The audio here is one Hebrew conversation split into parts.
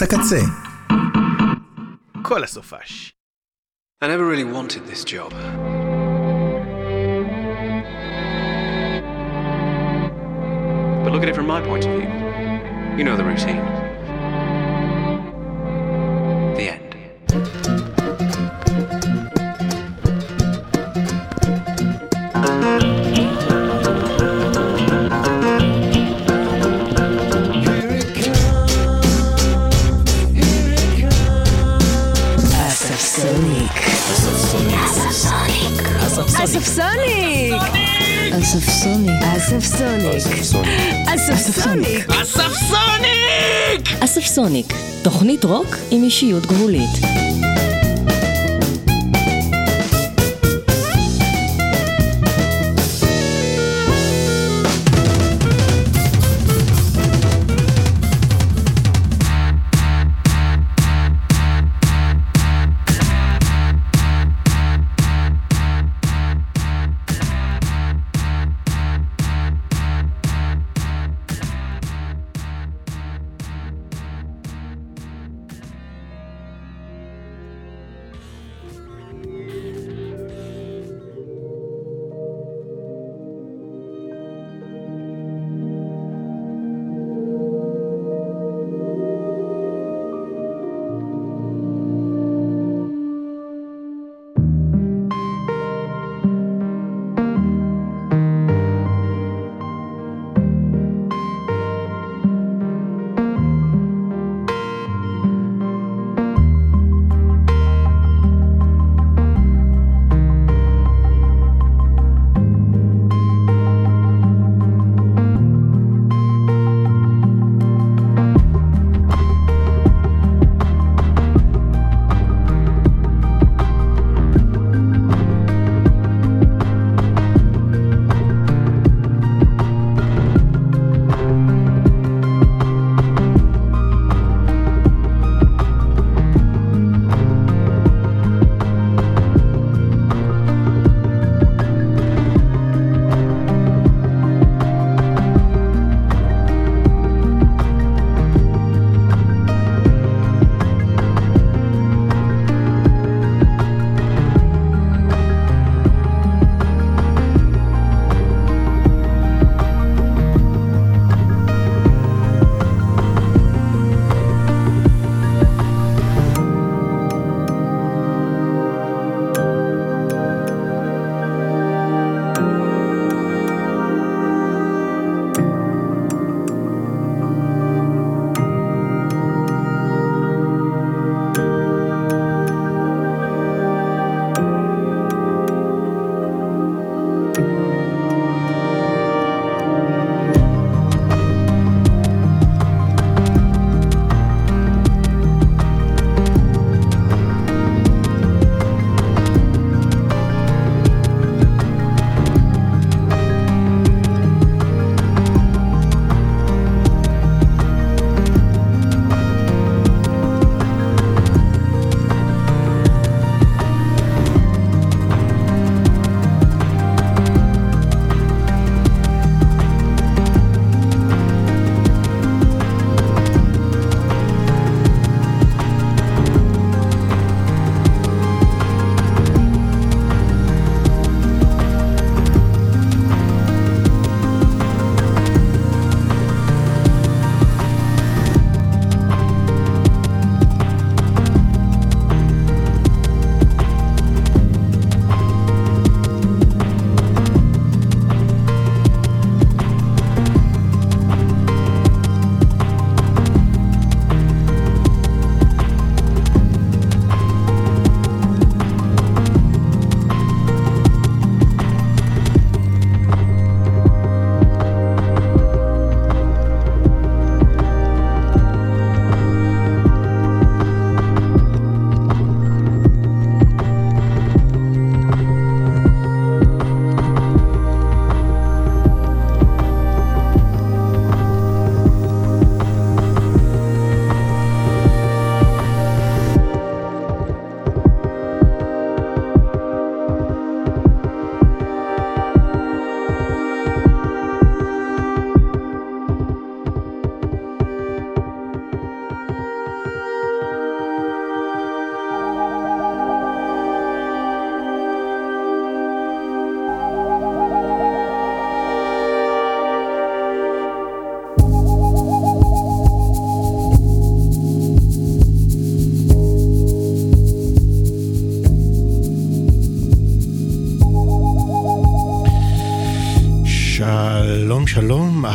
קמפוס הקצה. כל הסופש. I never really wanted this job. But look at it from my point of view. You know the routine. אספסוניק. אספסוניק. אספסוניק. אספסוניק. אספסוניק, תוכנית רוק עם אישיות גבולית.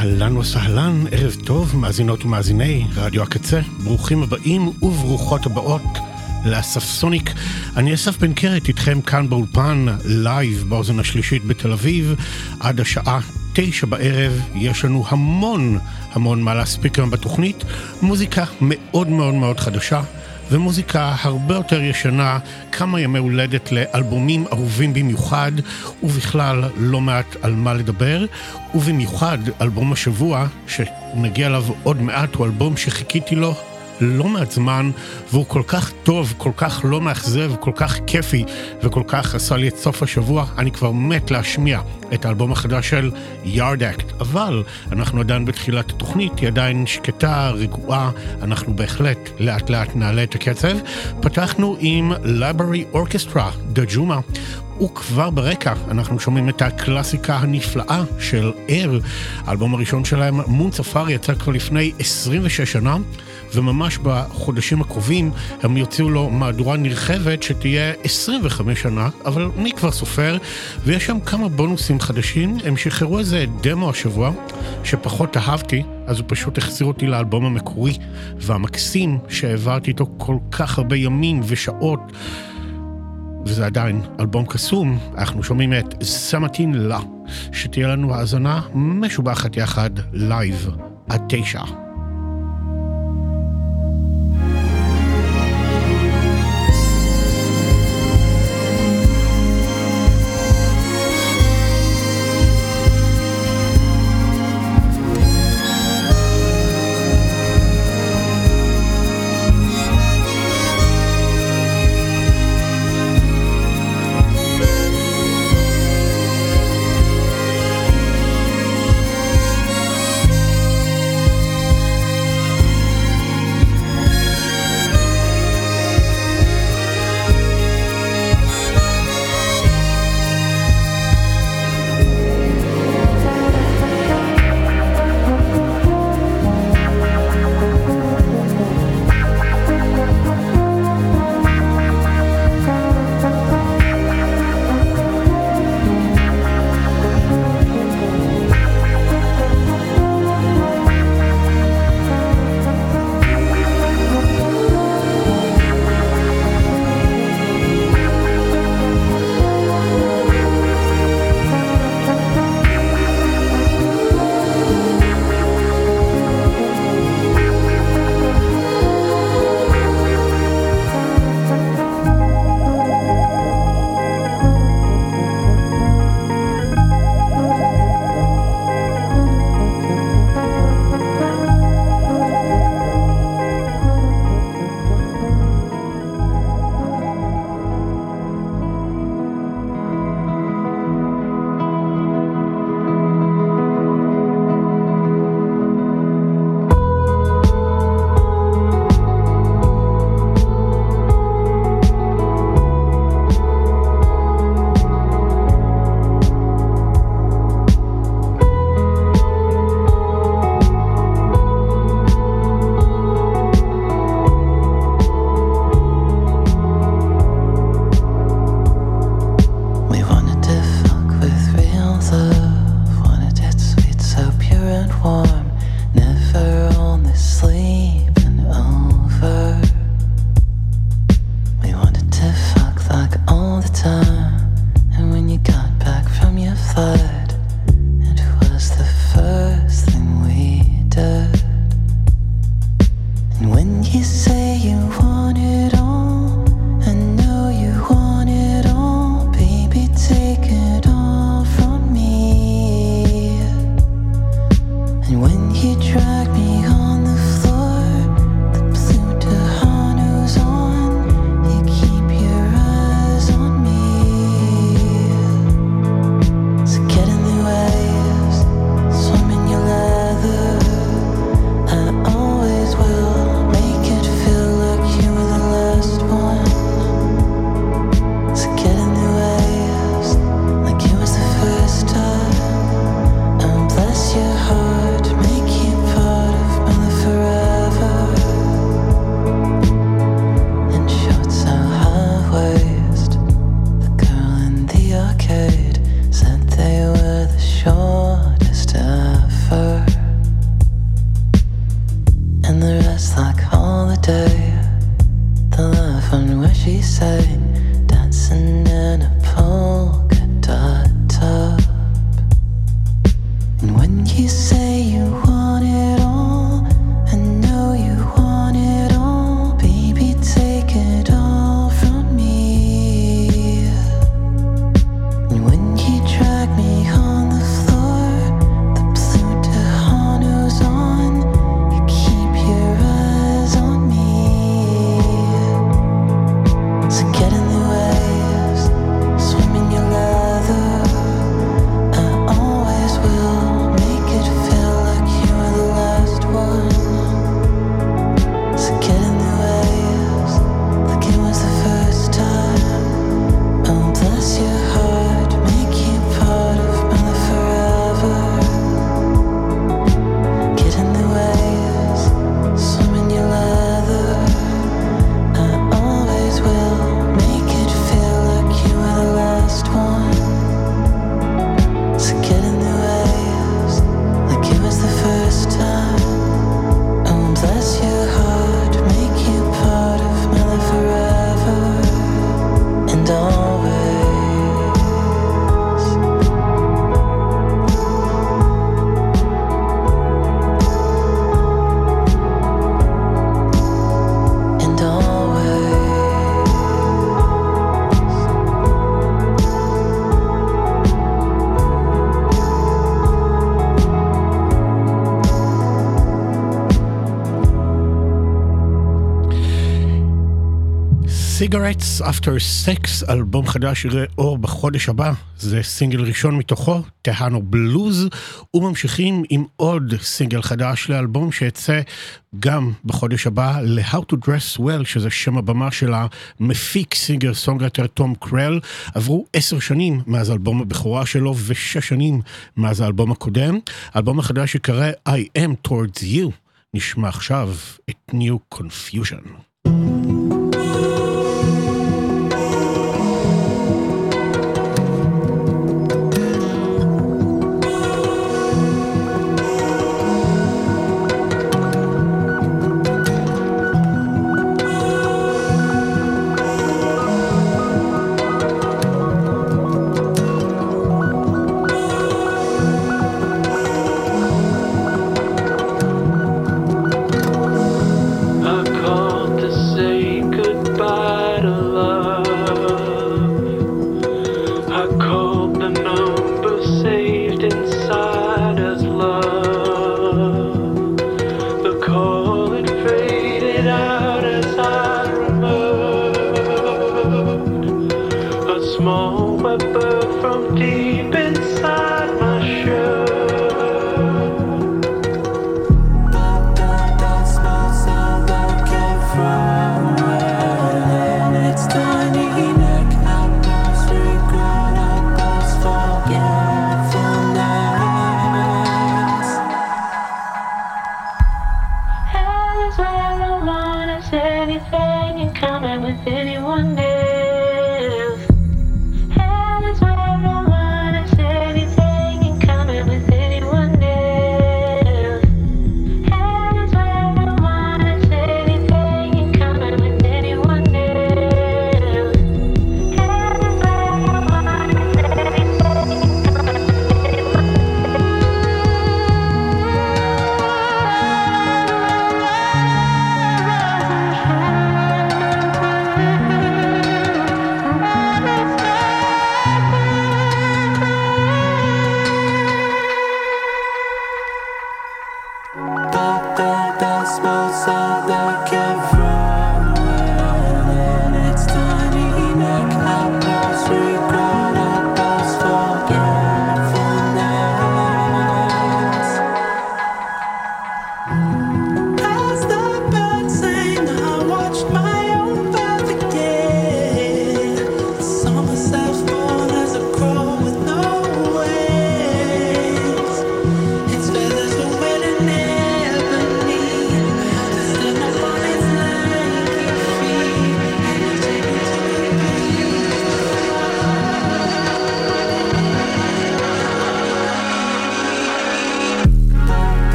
אהלן וסהלן, ערב טוב, מאזינות ומאזיני רדיו הקצה, ברוכים הבאים וברוכות הבאות לאספסוניק. אני אסף בן קרת איתכם כאן באולפן, לייב באוזן השלישית בתל אביב, עד השעה תשע בערב, יש לנו המון המון מה להספיק היום בתוכנית, מוזיקה מאוד מאוד מאוד חדשה. ומוזיקה הרבה יותר ישנה, כמה ימי הולדת לאלבומים אהובים במיוחד, ובכלל לא מעט על מה לדבר, ובמיוחד אלבום השבוע, שנגיע אליו עוד מעט, הוא אלבום שחיכיתי לו לא מעט זמן, והוא כל כך טוב, כל כך לא מאכזב, כל כך כיפי, וכל כך עשה לי את סוף השבוע, אני כבר מת להשמיע את האלבום החדש של יארד אקט. אבל אנחנו עדיין בתחילת התוכנית, היא עדיין שקטה, רגועה, אנחנו בהחלט לאט לאט נעלה את הקצב. פתחנו עם Library Orchestra, דה ג'ומה. וכבר ברקע אנחנו שומעים את הקלאסיקה הנפלאה של אר. האלבום הראשון שלהם, מון ספארי, יצא כבר לפני 26 שנה. וממש בחודשים הקרובים הם יוציאו לו מהדורה נרחבת שתהיה 25 שנה, אבל מי כבר סופר? ויש שם כמה בונוסים חדשים, הם שחררו איזה דמו השבוע, שפחות אהבתי, אז הוא פשוט החזיר אותי לאלבום המקורי והמקסים שהעברתי איתו כל כך הרבה ימים ושעות. וזה עדיין אלבום קסום, אנחנו שומעים את סמטין לה, שתהיה לנו האזנה משובחת יחד לייב עד תשע. Cigarettes After Sex, אלבום חדש יראה אור בחודש הבא, זה סינגל ראשון מתוכו, טהנו בלוז, וממשיכים עם עוד סינגל חדש לאלבום שיצא גם בחודש הבא, ל-How to Dress Well, שזה שם הבמה של המפיק סינגר סונגרטר תום קרל. עברו עשר שנים מאז אלבום הבכורה שלו ושש שנים מאז האלבום הקודם. האלבום החדש יקרא I am towards you, נשמע עכשיו את New Confusion.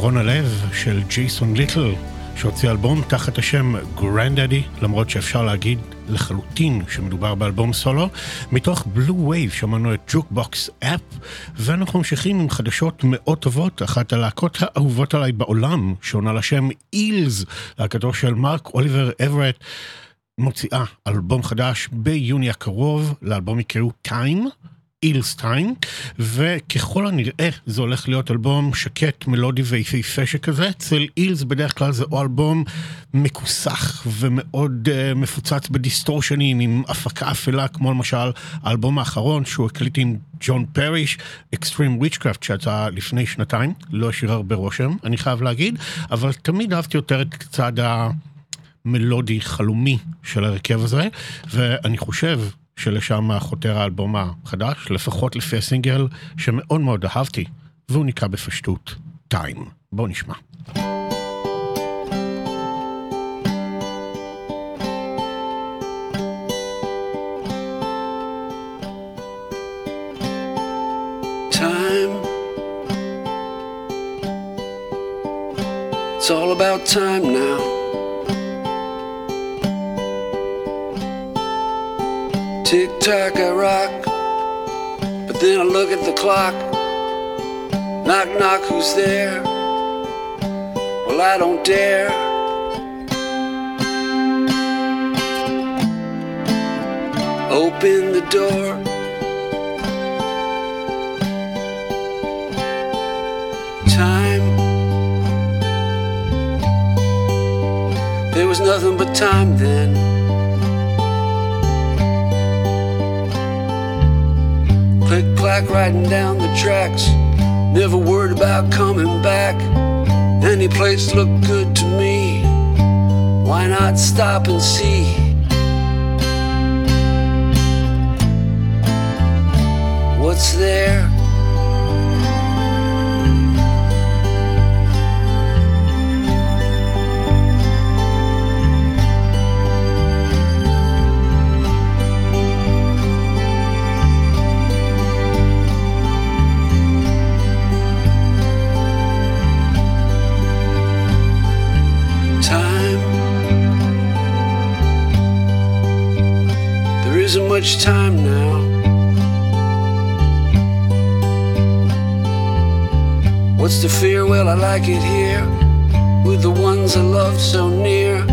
שברון הלב של ג'ייסון ליטל, שהוציא אלבום תחת השם Grandaddy, למרות שאפשר להגיד לחלוטין שמדובר באלבום סולו. מתוך Blu Wav שמענו את Jukebox App, ואנחנו ממשיכים עם חדשות מאוד טובות, אחת הלהקות האהובות עליי בעולם, שעונה לשם Eels, להקתו של מרק אוליבר אברט. מוציאה אלבום חדש ביוני הקרוב, לאלבום יקראו Time. Eels Time, וככל הנראה זה הולך להיות אלבום שקט, מלודי ויפהפה שכזה. אצל Eels בדרך כלל זה או אלבום מכוסח ומאוד אה, מפוצץ בדיסטורשנים עם הפקה אפלה, כמו למשל האלבום האחרון שהוא הקליט עם ג'ון פאריש, Extreme Witchcraft שיצא לפני שנתיים, לא השאיר הרבה רושם, אני חייב להגיד, אבל תמיד אהבתי יותר את הצד המלודי חלומי של הרכב הזה, ואני חושב שלשם חותר האלבום החדש, לפחות לפי הסינגל שמאוד מאוד אהבתי, והוא נקרא בפשטות טיים. בואו נשמע. It's all about time now. Tick tock, I rock. But then I look at the clock. Knock, knock, who's there? Well, I don't dare. Open the door. Time. There was nothing but time then. Riding down the tracks. Never worried about coming back. Any place looked good to me. Why not stop and see? What's there? Much time now. What's the fear? Well, I like it here with the ones I love so near.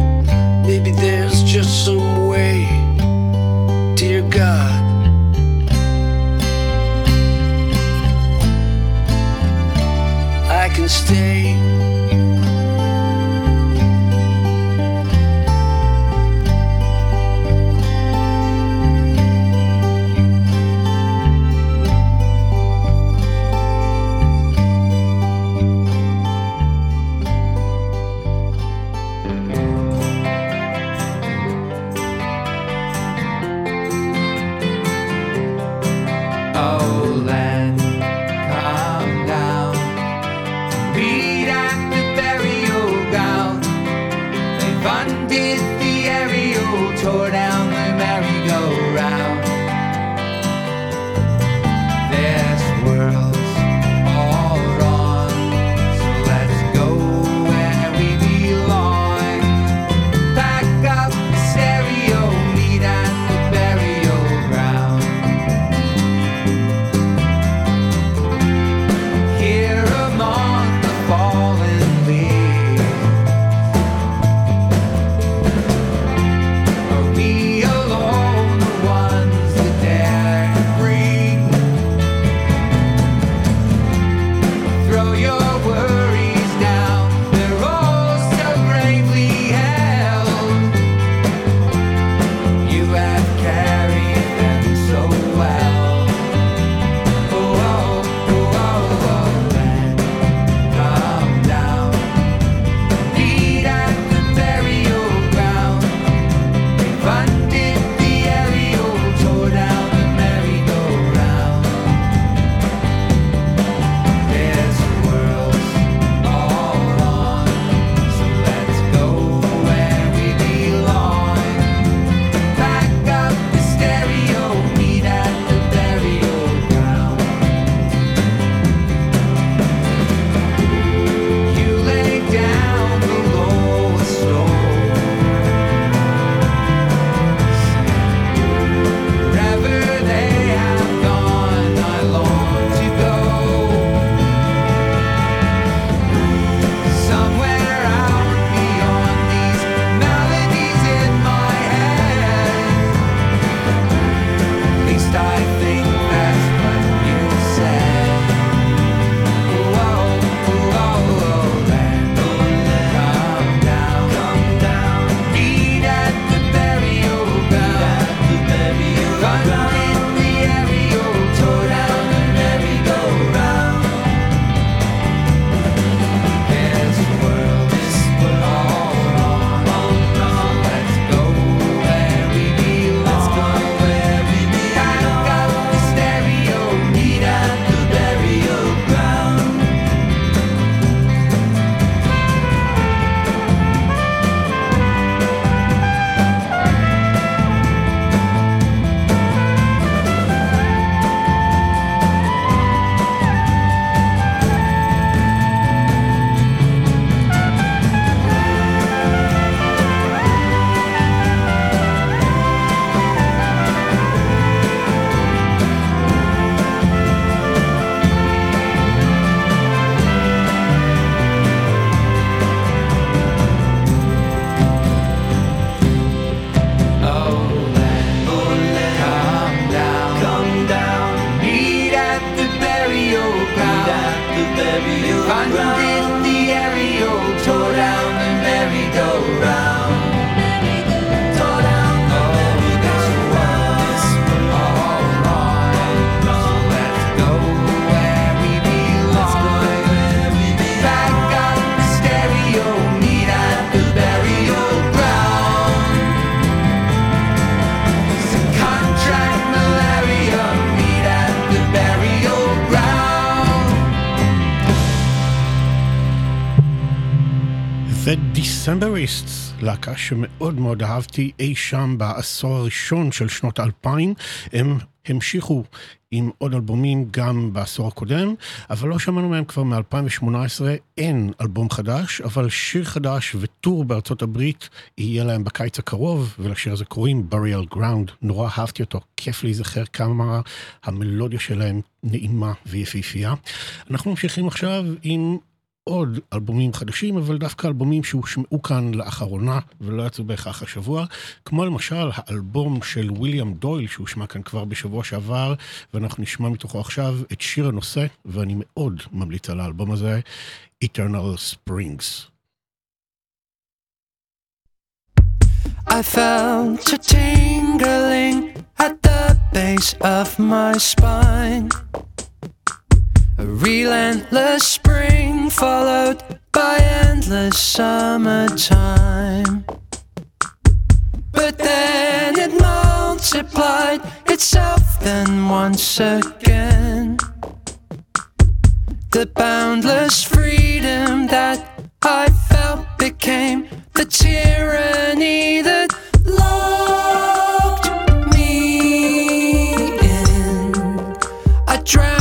Maybe there's just some way, dear God. I can stay. Decemberists, להקה שמאוד מאוד אהבתי אי שם בעשור הראשון של שנות האלפיים. הם המשיכו עם עוד אלבומים גם בעשור הקודם, אבל לא שמענו מהם כבר מ-2018, אין אלבום חדש, אבל שיר חדש וטור בארצות הברית יהיה להם בקיץ הקרוב, ולשיר הזה קוראים burial ground, נורא אהבתי אותו, כיף להיזכר כמה המלודיה שלהם נעימה ויפהפייה. אנחנו ממשיכים עכשיו עם עוד אלבומים חדשים, אבל דווקא אלבומים שהושמעו כאן לאחרונה ולא יצאו בהכרח השבוע, כמו למשל האלבום של ויליאם דויל שהושמע כאן כבר בשבוע שעבר, ואנחנו נשמע מתוכו עכשיו את שיר הנושא, ואני מאוד ממליץ על האלבום הזה, Eternal Springs. I felt a tingling at the base of my spine. A relentless spring followed by endless summertime. But then it multiplied itself then once again. The boundless freedom that I felt became the tyranny that locked me in. I drowned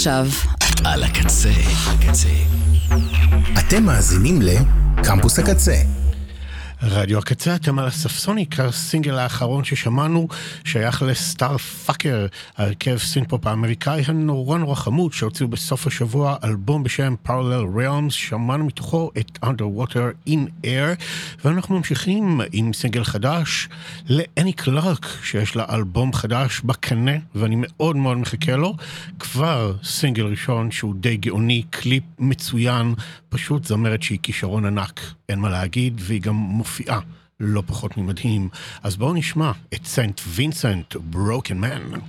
עכשיו. על הקצה, הקצה. אתם מאזינים לקמפוס הקצה. רדיו הקצה, אתם על אספסוניק, הסינגל האחרון ששמענו, שייך ל Starfucker, הרכב סינת'פופ האמריקאי הנורא נורא חמוד שהוציאו בסוף השבוע אלבום בשם Parallel Realms, שמענו מתוכו את Underwater in Air, ואנחנו ממשיכים עם סינגל חדש לאני קלארק, שיש לה אלבום חדש בקנה, ואני מאוד מאוד מחכה לו. כבר סינגל ראשון שהוא די גאוני, קליפ מצוין, פשוט זמרת שהיא כישרון ענק, אין מה להגיד, והיא גם מופיעה. לא פחות ממדהים. אז בואו נשמע את סנט וינסנט, Broken Man.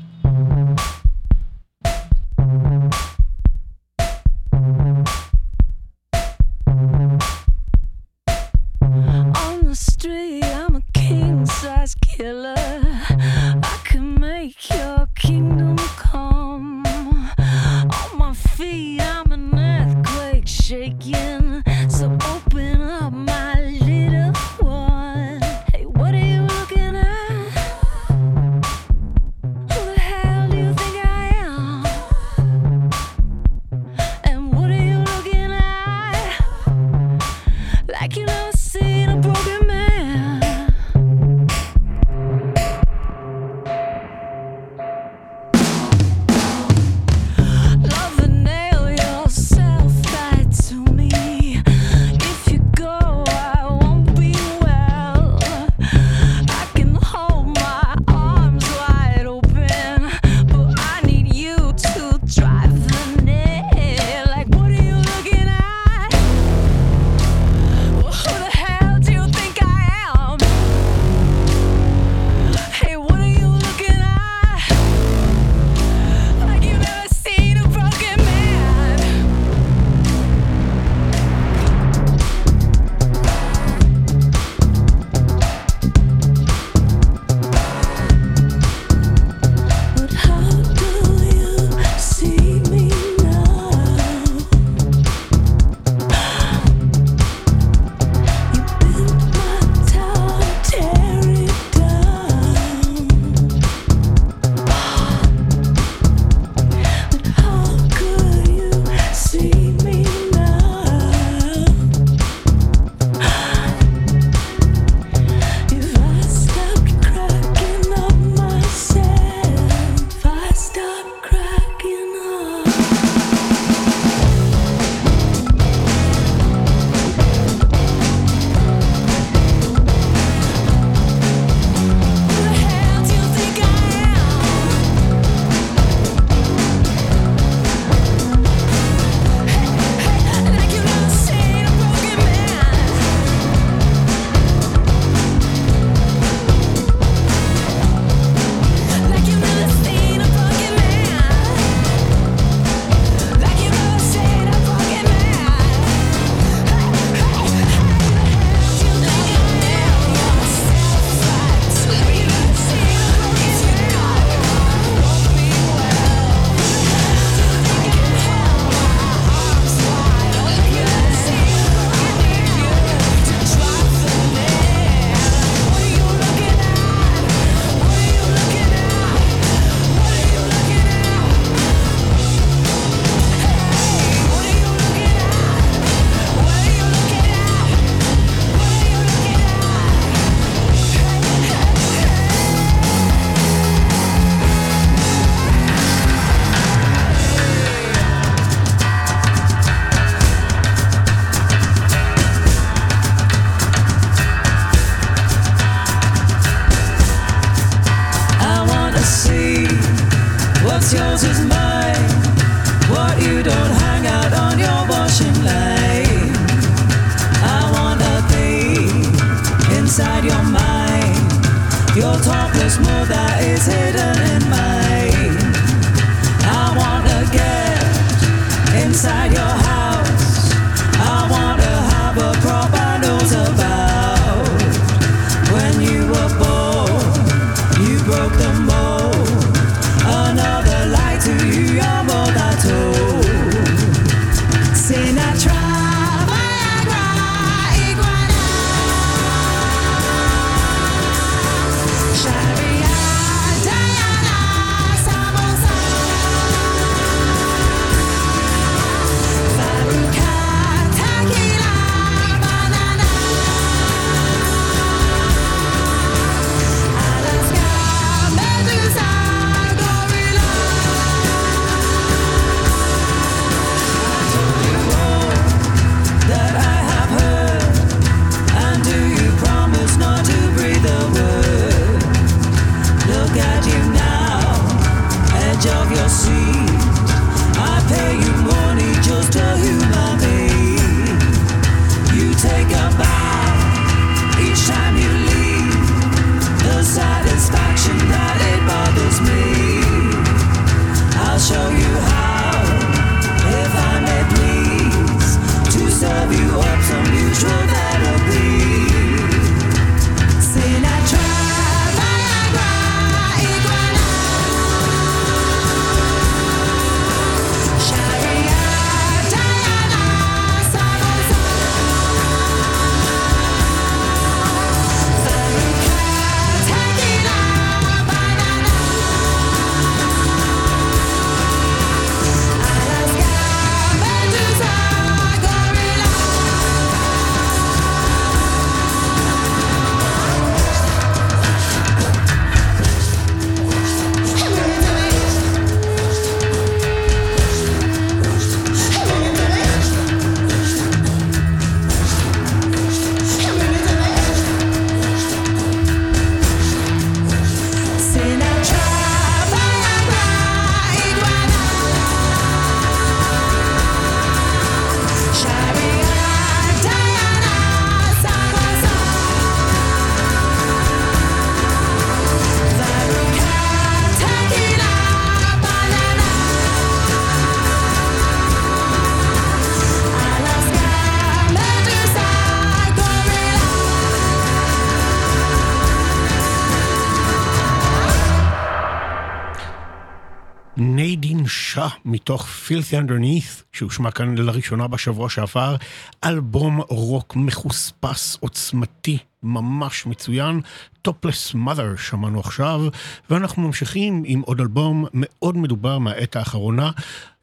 מתוך Filthy Underneath, שהושמע כאן לראשונה בשבוע שעבר, אלבום רוק מחוספס, עוצמתי, ממש מצוין, Topless Mother שמענו עכשיו, ואנחנו ממשיכים עם עוד אלבום מאוד מדובר מהעת האחרונה.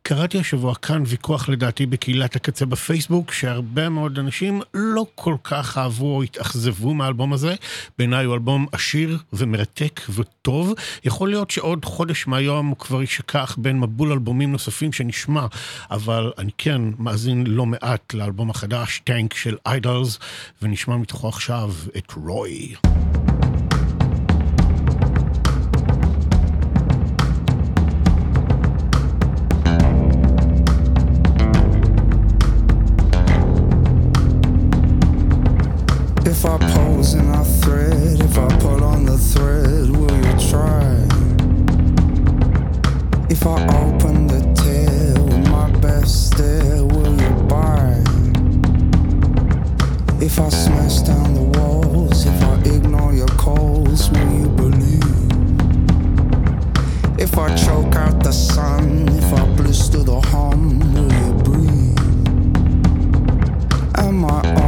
קראתי השבוע כאן ויכוח לדעתי בקהילת הקצה בפייסבוק, שהרבה מאוד אנשים לא כל כך אהבו או התאכזבו מהאלבום הזה. בעיניי הוא אלבום עשיר ומרתק וטוב. יכול להיות שעוד חודש מהיום הוא כבר יישכח בין מבול אלבומים נוספים שנשמע, אבל אני כן מאזין לא מעט לאלבום החדש, טנק של איידלס, ונשמע מתוכו עכשיו את רוי. If I pose in a thread, if I pull on the thread, will you try? If I open the tail with my best stare, will you buy? If I smash down the walls, if I ignore your calls, will you believe? If I choke out the sun, if I blister the hum, will you breathe? Am I almost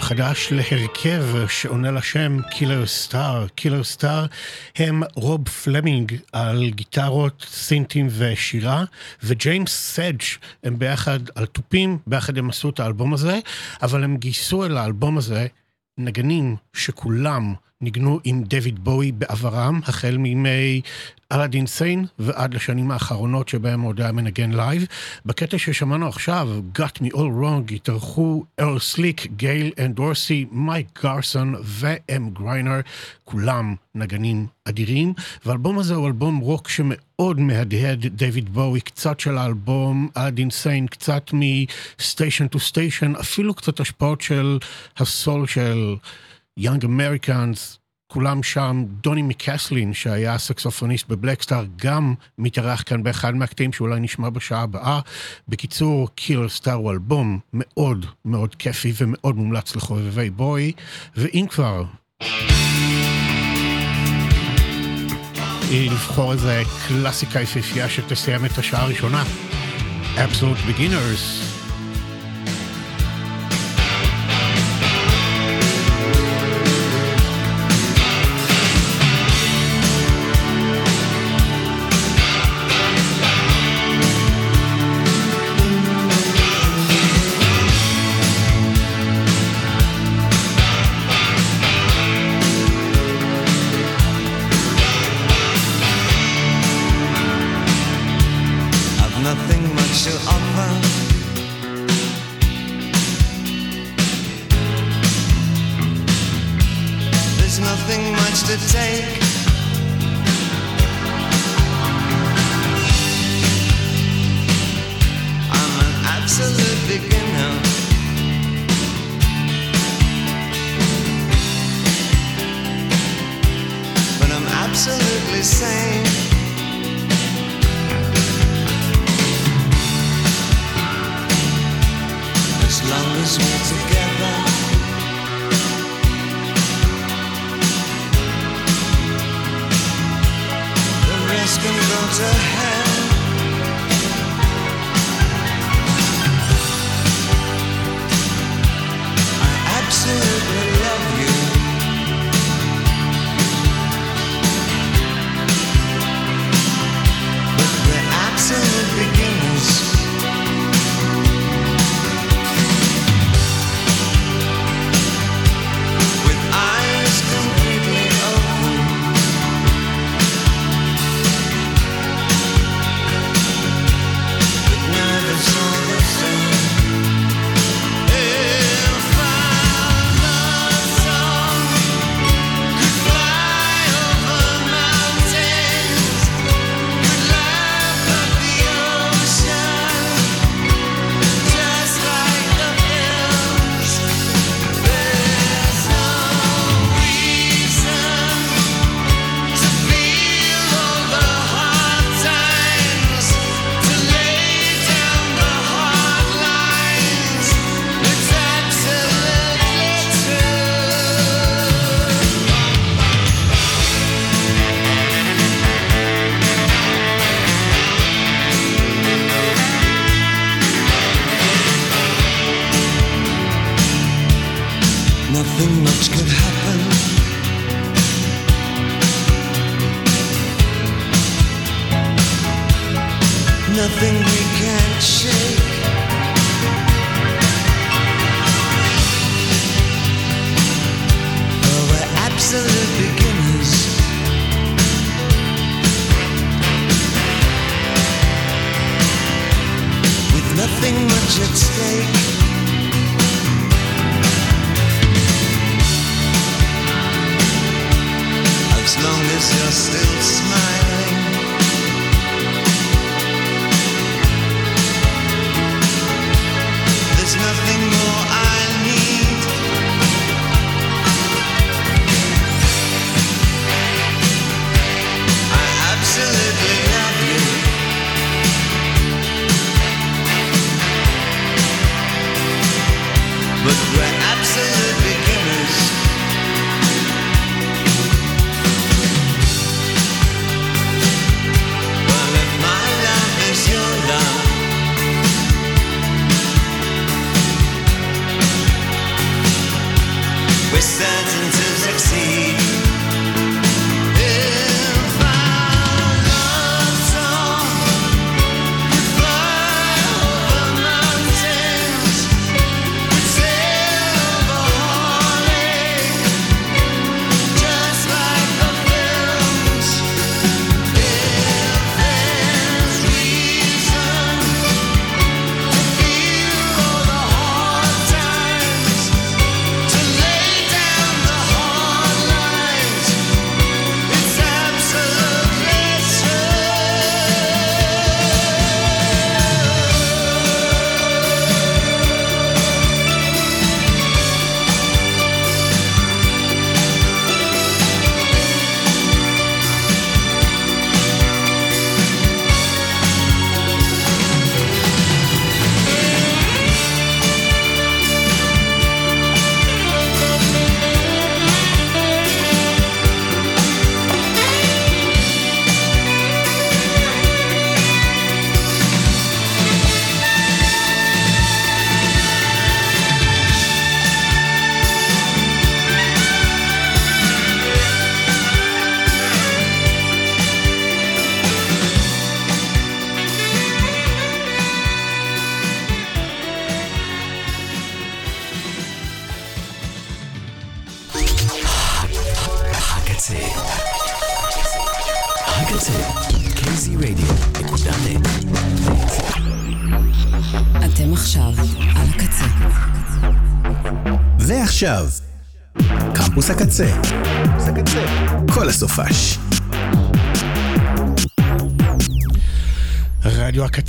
חדש להרכב שעונה לשם Killerstar. Killerstar הם רוב פלמינג על גיטרות, סינטים ושירה, וג'יימס סדג' הם ביחד על תופים, ביחד הם עשו את האלבום הזה, אבל הם גייסו אל האלבום הזה נגנים שכולם ניגנו עם דויד בואי בעברם, החל מימי Aladdin Sane ועד לשנים האחרונות שבהם עוד היה מנגן לייב. בקטע ששמענו עכשיו, Got Me All Wrong, התארחו ארל סליק, גייל אן דורסי, מייק גרסון ואם גריינר, כולם נגנים אדירים, והאלבום הזה הוא אלבום רוק שמאוד מהדהד דויד בואי, קצת של האלבום Aladdin Sane, קצת מ Station to Station, אפילו קצת השפעות של הסול של... Young Americans, כולם שם, דוני מקסלין, שהיה סקסופוניסט ב Blackstar, גם מתארח כאן באחד מהקטעים שאולי נשמע בשעה הבאה. בקיצור, קילר סטאר הוא אלבום מאוד מאוד כיפי ומאוד מומלץ לחובבי בוי, ואם כבר... לבחור איזה קלאסיקה יפיפייה שתסיים את השעה הראשונה. Absolute Beginners. nothing much could happen. Nothing we can't shake. Though we're absolute beginners, with nothing much at still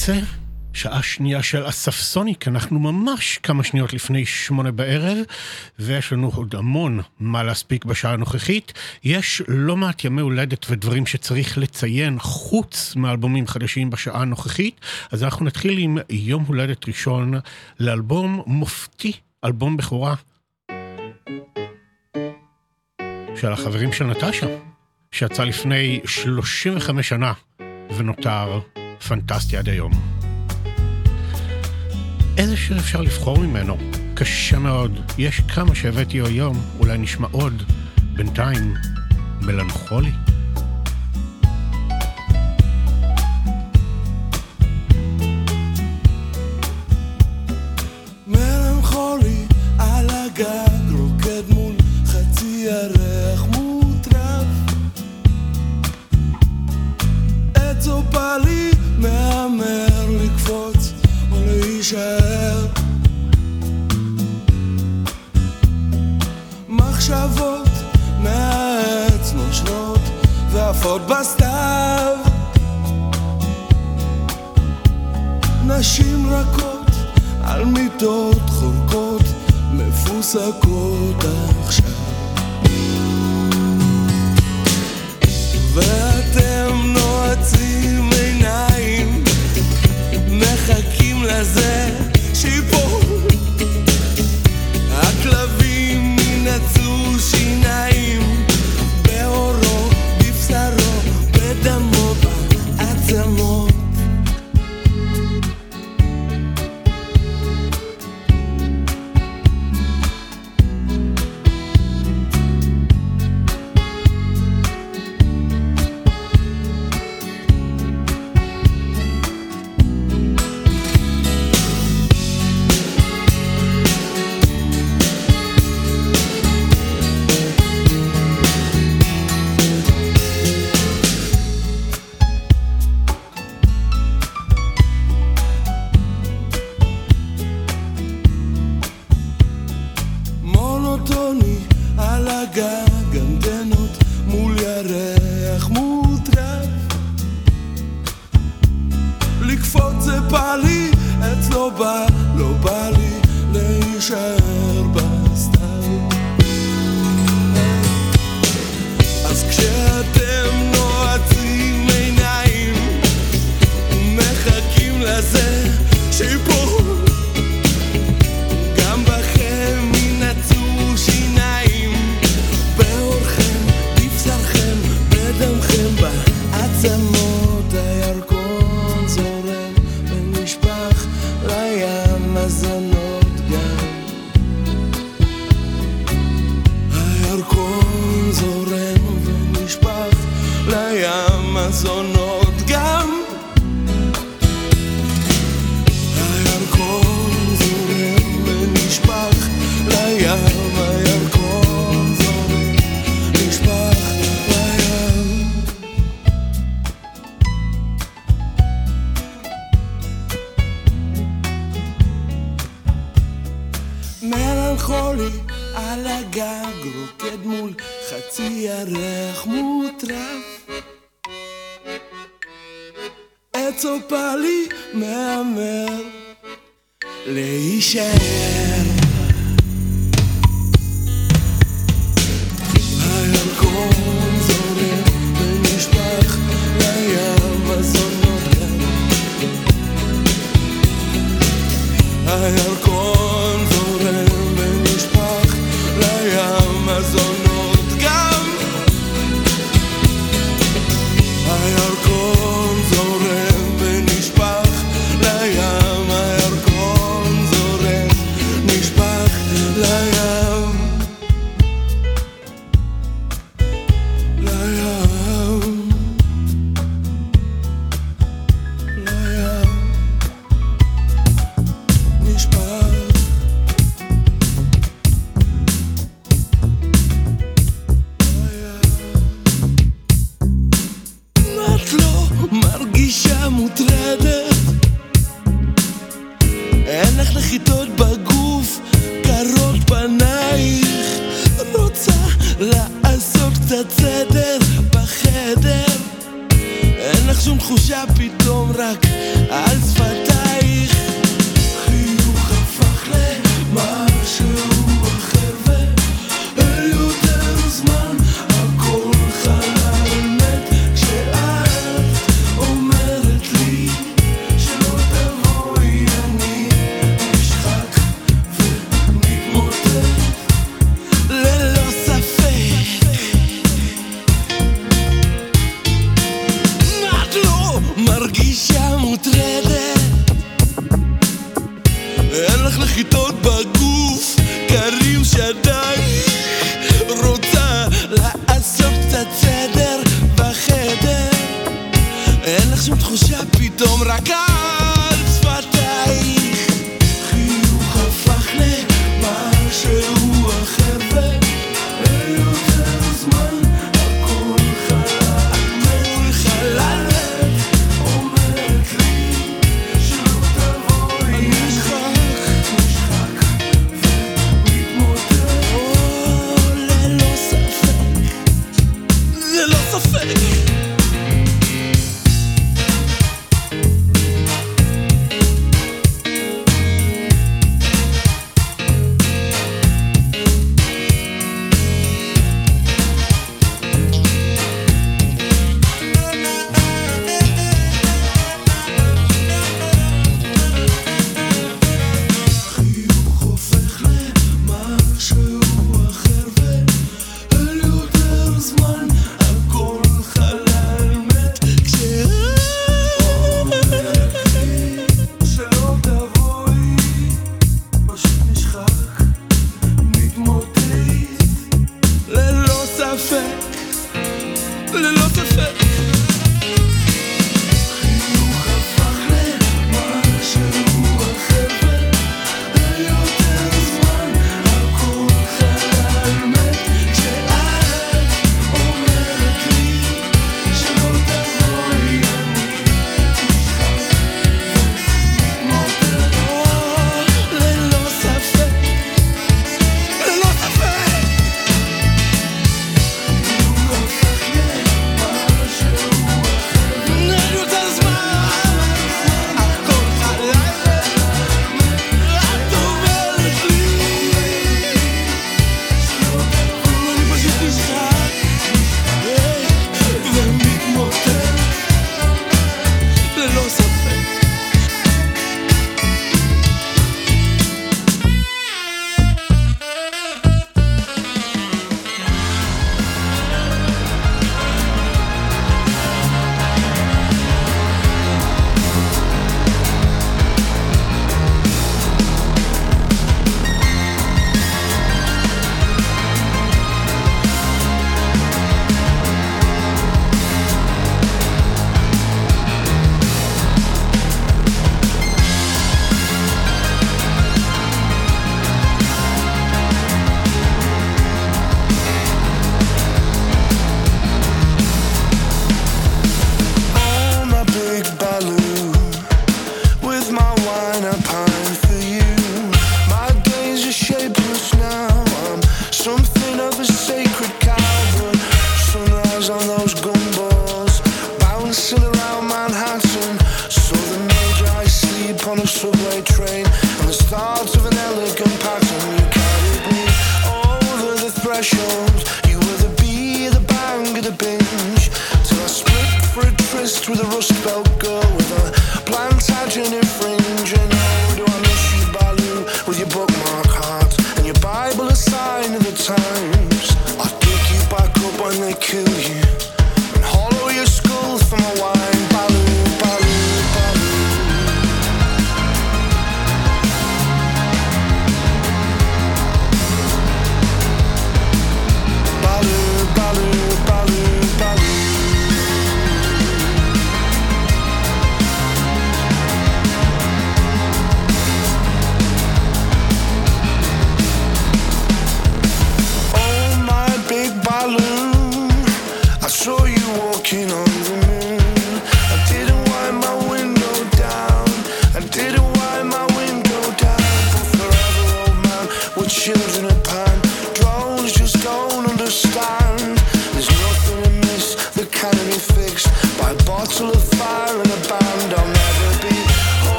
הקצה, שעה שנייה של אספסוניק, אנחנו ממש כמה שניות לפני שמונה בערב, ויש לנו עוד המון מה להספיק בשעה הנוכחית. יש לא מעט ימי הולדת ודברים שצריך לציין חוץ מאלבומים חדשים בשעה הנוכחית, אז אנחנו נתחיל עם יום הולדת ראשון לאלבום מופתי, אלבום בכורה של החברים של נטשה, שיצא לפני 35 שנה ונותר פנטסטי עד היום. איזה שיר אפשר לבחור ממנו? קשה מאוד. יש כמה שהבאתי היום, אולי נשמע עוד. בינתיים. מלנכולי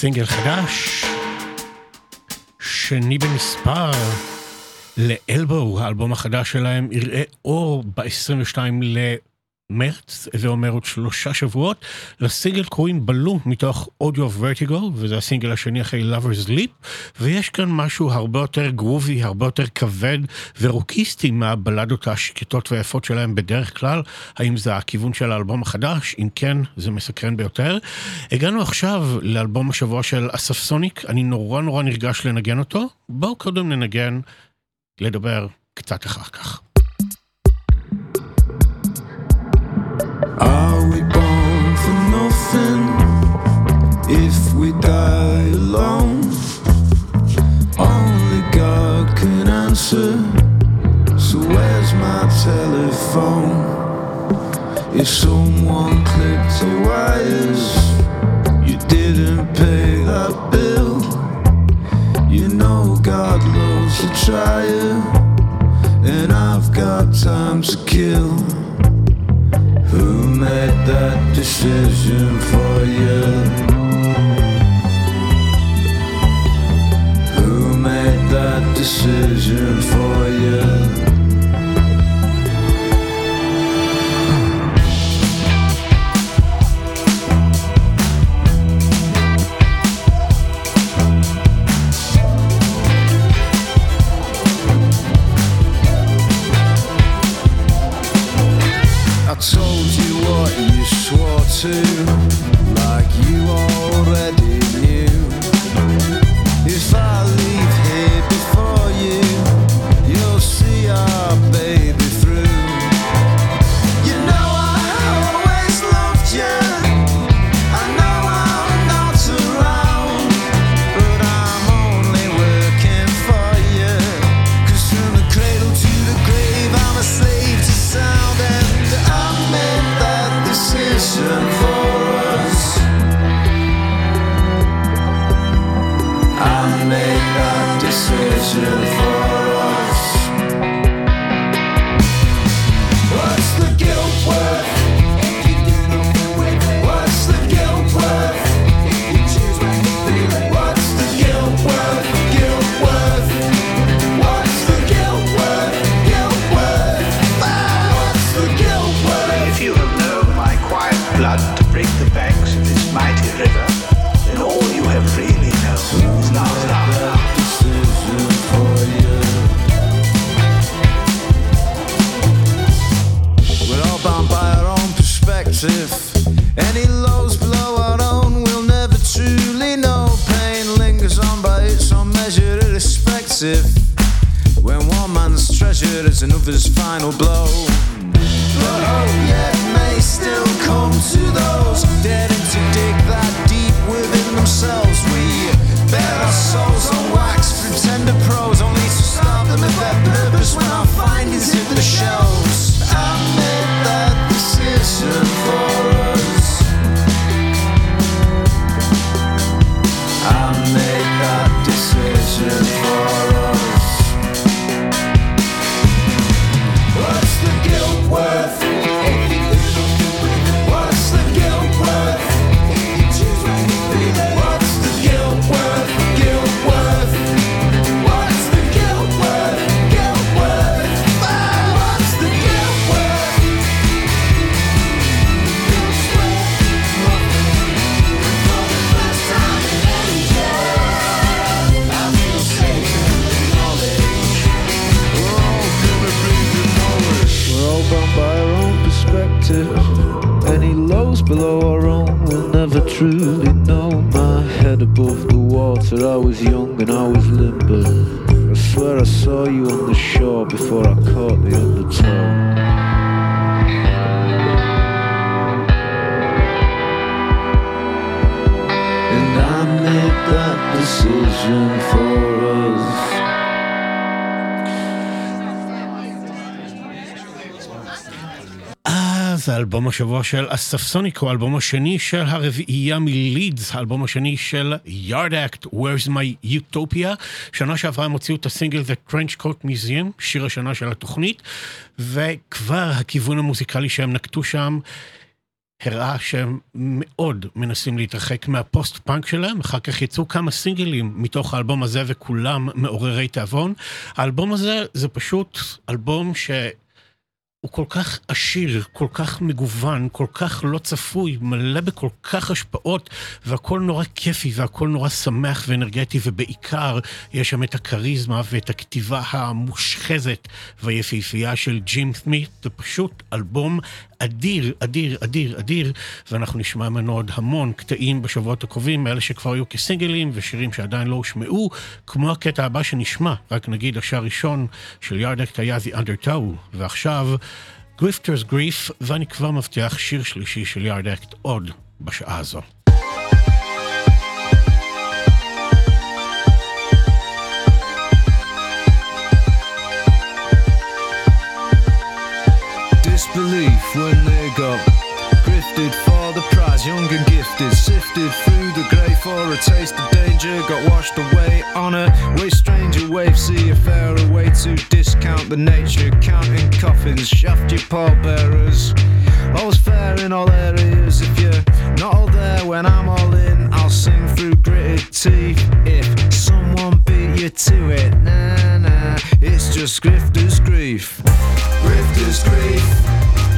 סינגל חדש, שני במספר, לאלבו, האלבום החדש שלהם, יראה אור ב-22 למרץ, זה אומר עוד שלושה שבועות. לסינגל קוראים בלו מתוך אודיו ורטיגו, וזה הסינגל השני אחרי Lovers Leap, ויש כאן משהו הרבה יותר גרובי, הרבה יותר כבד ורוקיסטי מהבלדות השקטות והיפות שלהם בדרך כלל. האם זה הכיוון של האלבום החדש? אם כן, זה מסקרן ביותר. הגענו עכשיו לאלבום השבוע של אסף סוניק, אני נורא נורא נרגש לנגן אותו. בואו קודם ננגן, לדבר קצת אחר כך. Alone? Only God can answer. So where's my telephone? If someone clipped the wires, you didn't pay that bill. You know God loves a trier, and I've got time to kill. Who made that decision for you? Decision for you? I told you what you swore to, and his final blow. השבוע של אספסוניק הוא האלבום השני של הרביעייה מלידס, האלבום השני של יארד אקט, Where's My Utopia. שנה שעברה הם הוציאו את הסינגל The Trench Coat Museum, שיר השנה של התוכנית, וכבר הכיוון המוזיקלי שהם נקטו שם הראה שהם מאוד מנסים להתרחק מהפוסט פאנק שלהם, אחר כך יצאו כמה סינגלים מתוך האלבום הזה וכולם מעוררי תיאבון. האלבום הזה זה פשוט אלבום ש... הוא כל כך עשיר, כל כך מגוון, כל כך לא צפוי, מלא בכל כך השפעות, והכל נורא כיפי והכל נורא שמח ואנרגטי, ובעיקר יש שם את הכריזמה ואת הכתיבה המושחזת והיפהפייה של ג'ים סמית. זה פשוט אלבום אדיר, אדיר, אדיר, אדיר, ואנחנו נשמע ממנו עוד המון קטעים בשבועות הקרובים, מאלה שכבר היו כסינגלים ושירים שעדיין לא הושמעו, כמו הקטע הבא שנשמע, רק נגיד השיר הראשון של יארד אקט היה The Undertow, ועכשיו Grifter's Grief, ואני כבר מבטיח שיר שלישי של יארד אקט עוד בשעה הזו. When they got for the prize, young and gifted, sifted through the grey for a taste of danger, got washed away on a way stranger wave, see a fairer way to discount the nature, counting coffins, shaft your pallbearers. All's fair in all areas. If you're not all there when I'm all in, I'll sing through gritted teeth. If someone beat you to it, nah nah, it's just grifter's grief. Grifter's grief.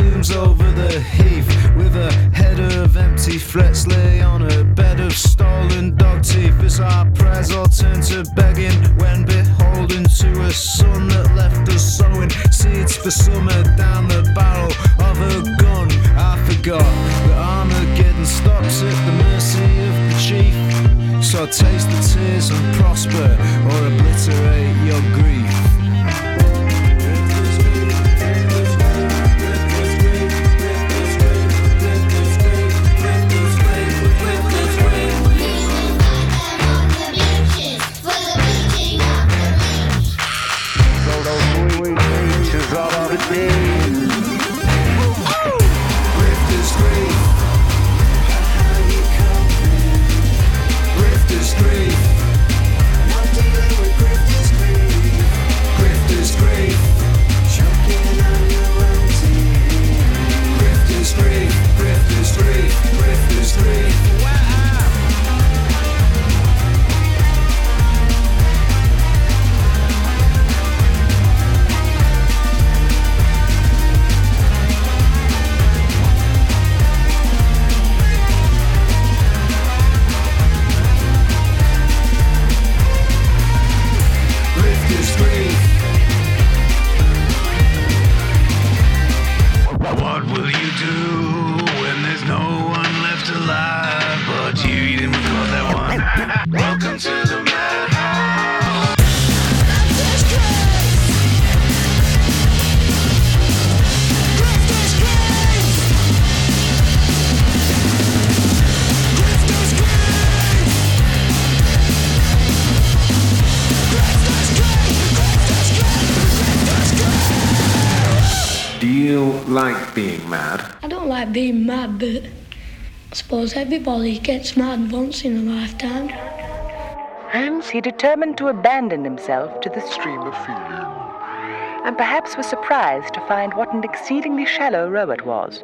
over the heath with a head of empty threats lay on a bed of stolen dog teeth. As our prayers all turn to begging when beholden to a sun that left us sowing seeds for summer down the barrel of a gun. I forgot that Armageddon stops at the mercy of the chief. So taste the tears and prosper or obliterate your grief yeah. But I suppose everybody gets mad once in a lifetime. Hence, he determined to abandon himself to the stream of feeling, and perhaps was surprised to find what an exceedingly shallow row it was.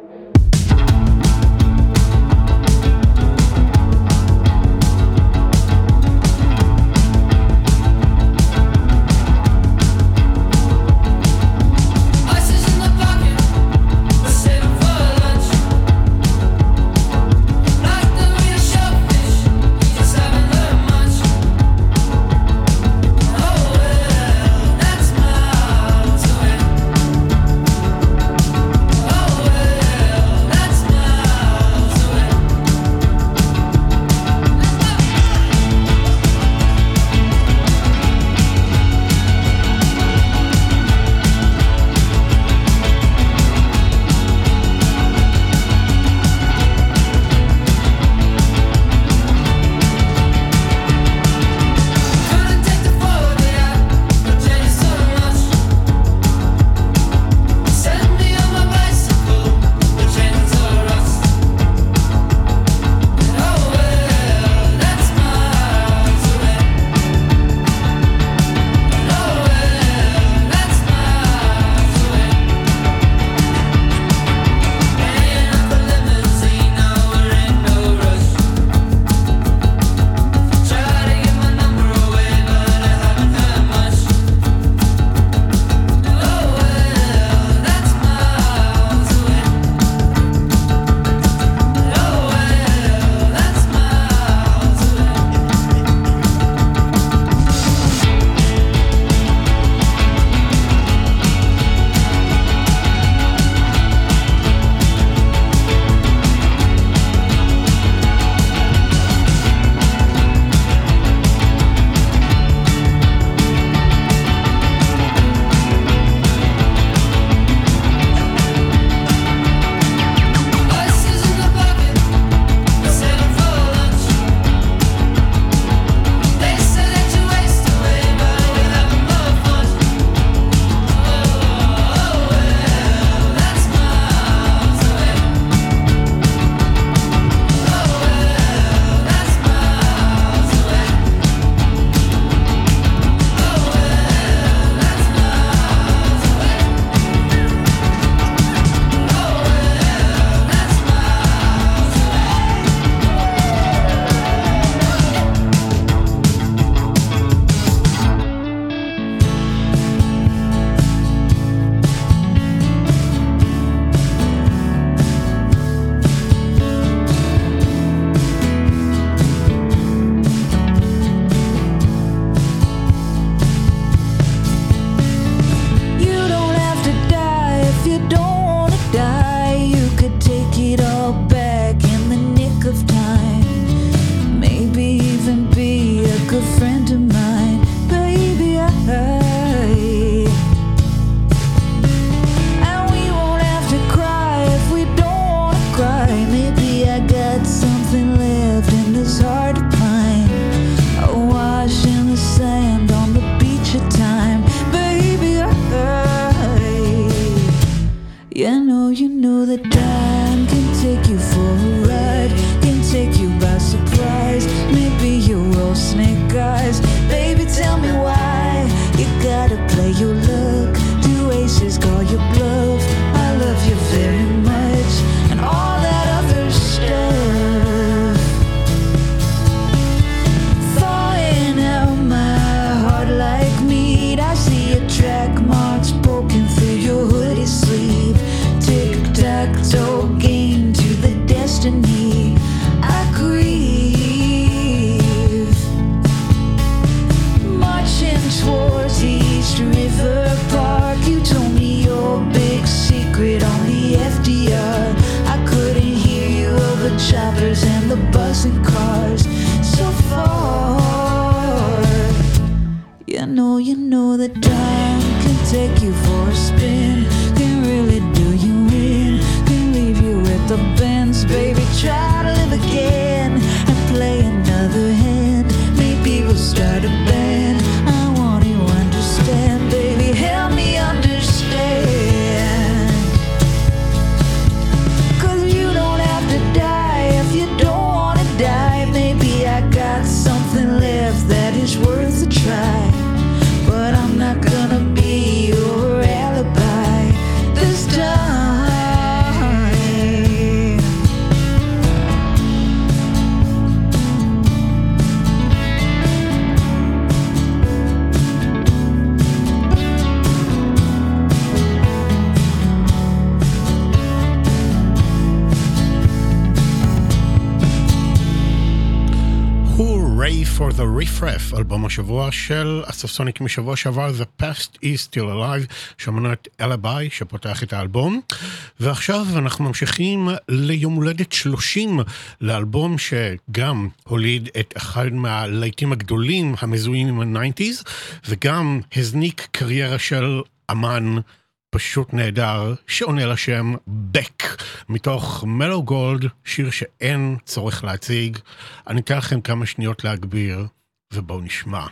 השבוע של הספסוניק משבוע שעבר, The Past is Still Alive, שמענו את אלביי שפותח את האלבום. ועכשיו אנחנו ממשיכים ליום הולדת 30 לאלבום שגם הוליד את אחד מהלהיטים הגדולים המזוהים עם ה-90's, וגם הזניק קריירה של אמן. פשוט נהדר, שעונה לשם בק, מתוך מלו גולד, שיר שאין צורך להציג. אני אתן לכם כמה שניות להגביר. ובואו נשמע.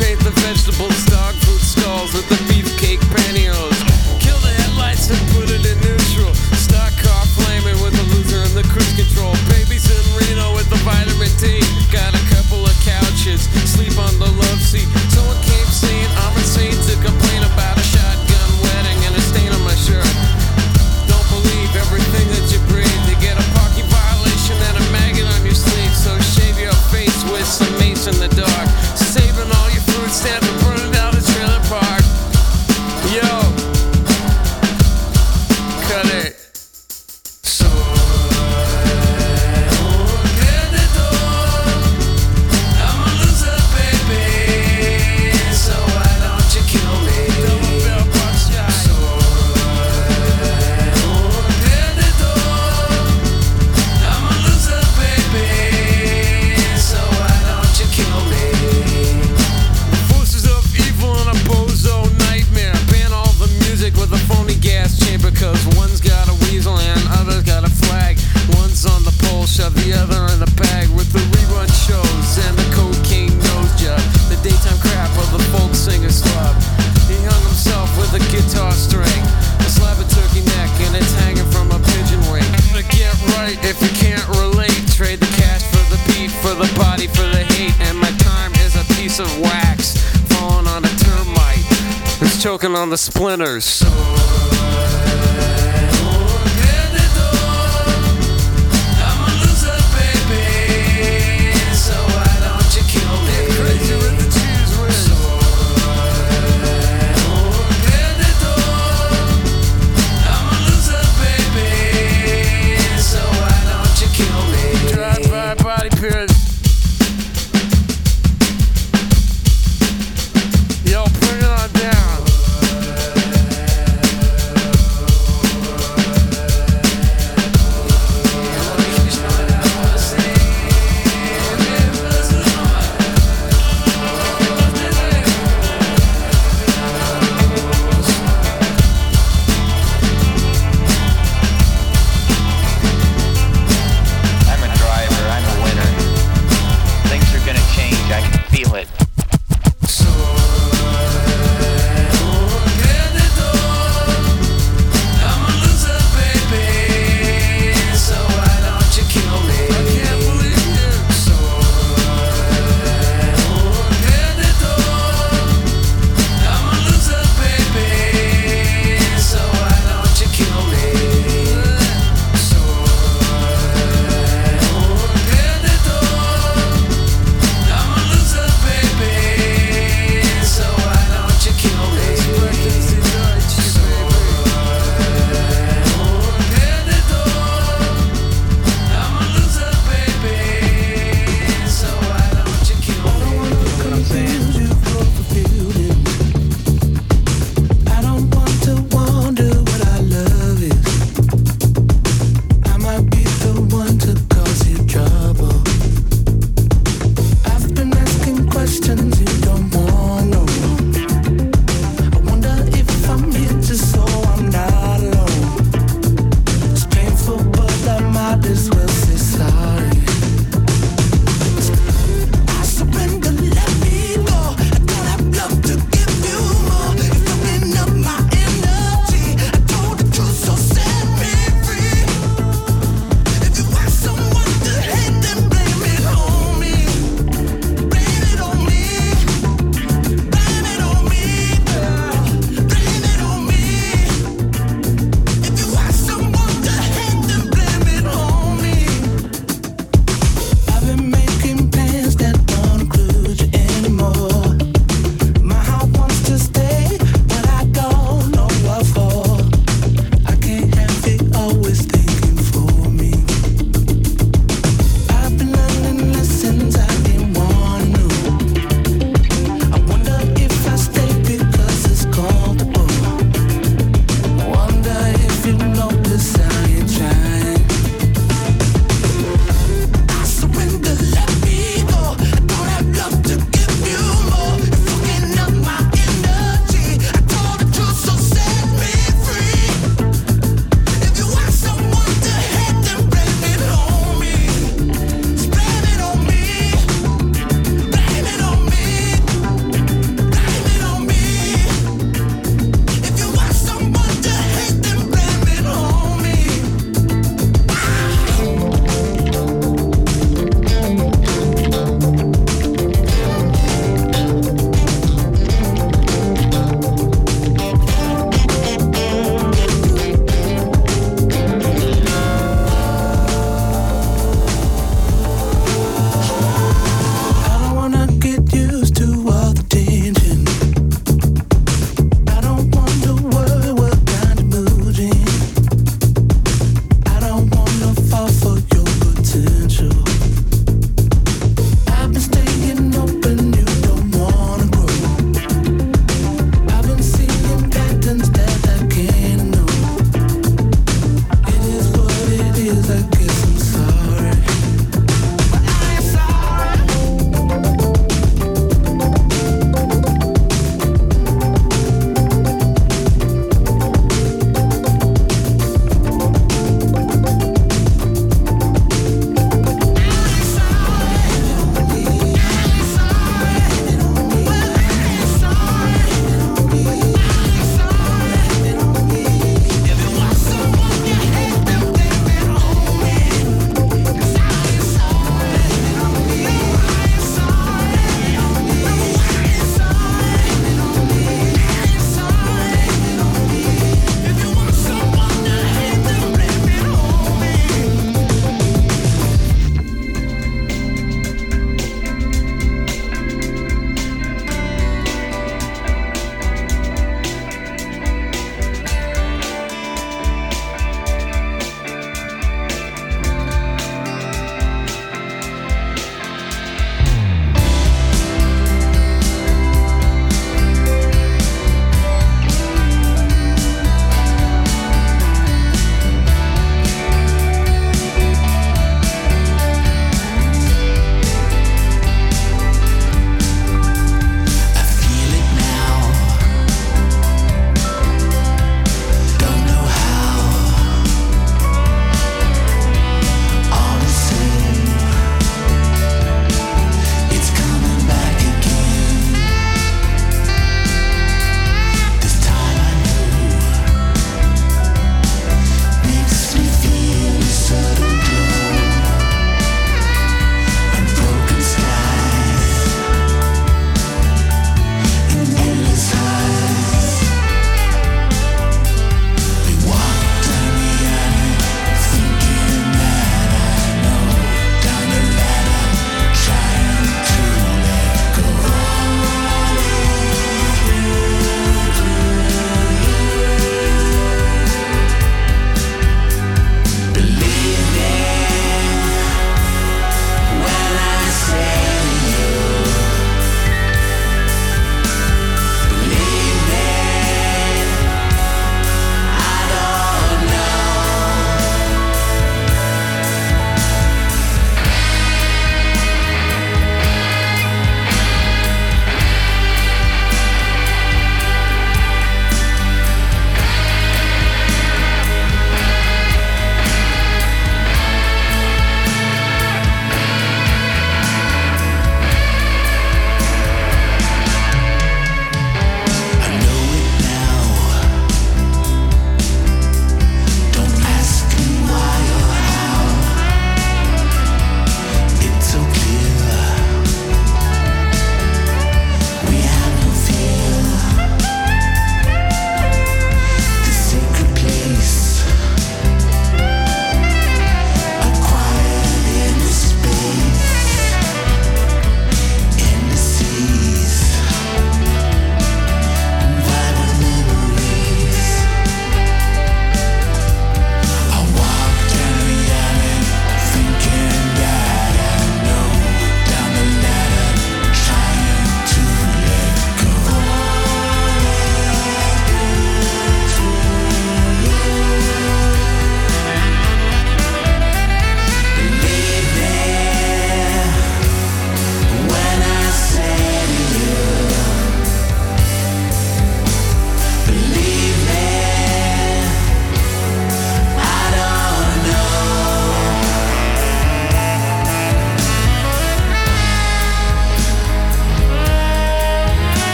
Paint the vegetable stock working on the splinters.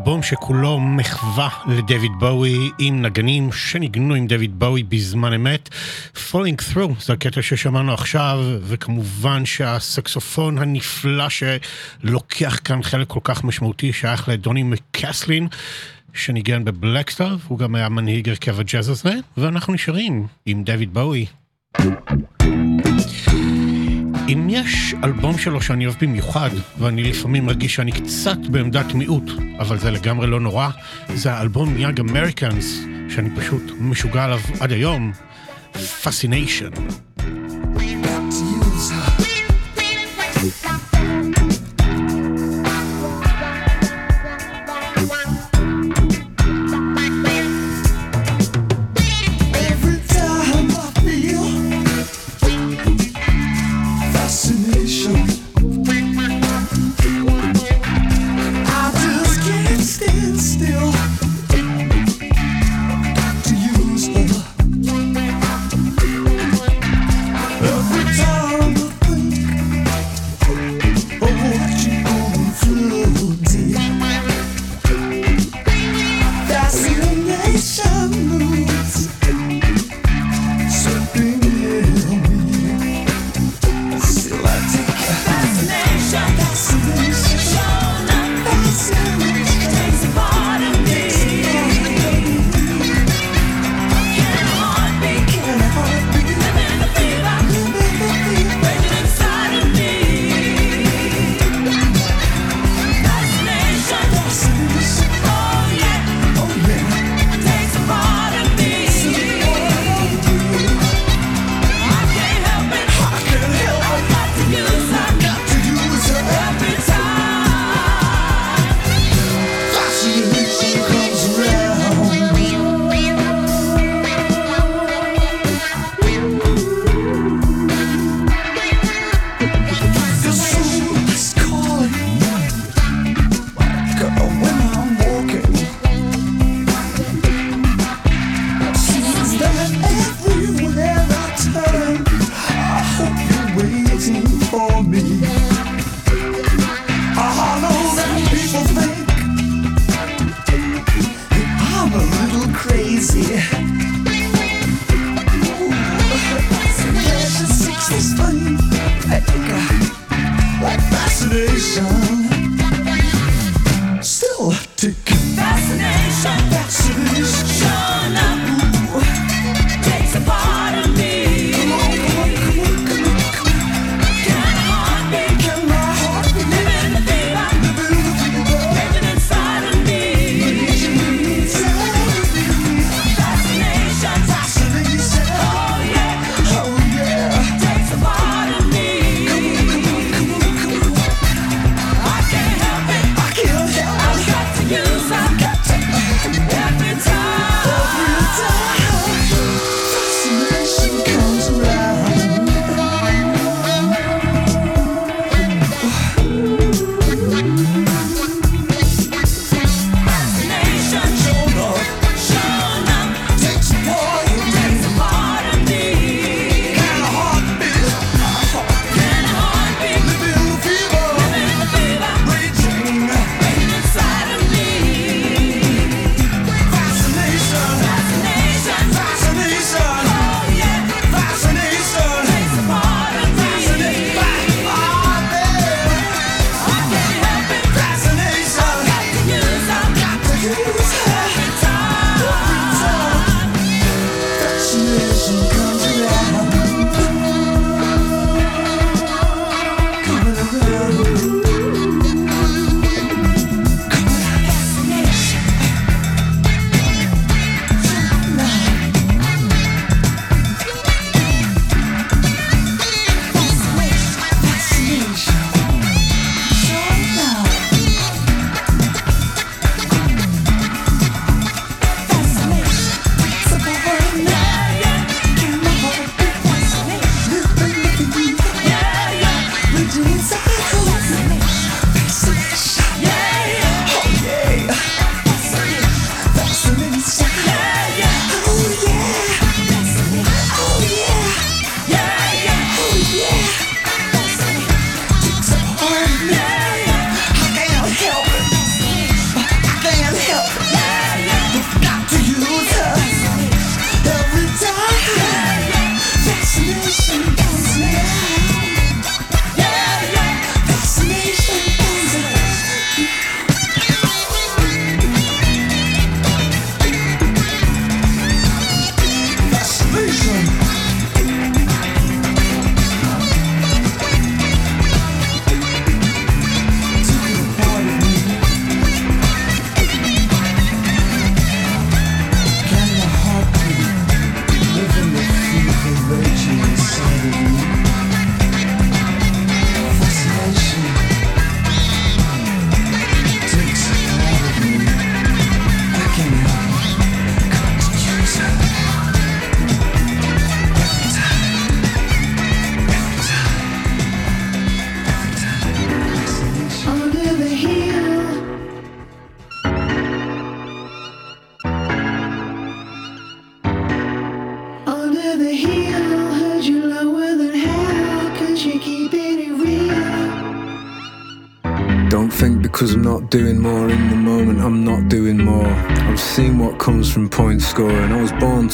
אלבום שכולו מחווה לדויד בואי עם נגנים שניגנו עם דויד בואי בזמן אמת. Falling Through זה הקטע ששמענו עכשיו, וכמובן שהסקסופון הנפלא שלוקח כאן חלק כל כך משמעותי שייך לדוני מקסלין, שניגן בבלקסטאר, הוא גם היה מנהיג הרכב הג'אז הזה, ואנחנו נשארים עם דויד בואי. אם יש אלבום שלו שאני אוהב במיוחד, ואני לפעמים מרגיש שאני קצת בעמדת מיעוט, אבל זה לגמרי לא נורא, זה האלבום יאג אמריקאנס, שאני פשוט משוגע עליו עד היום, Fascination. We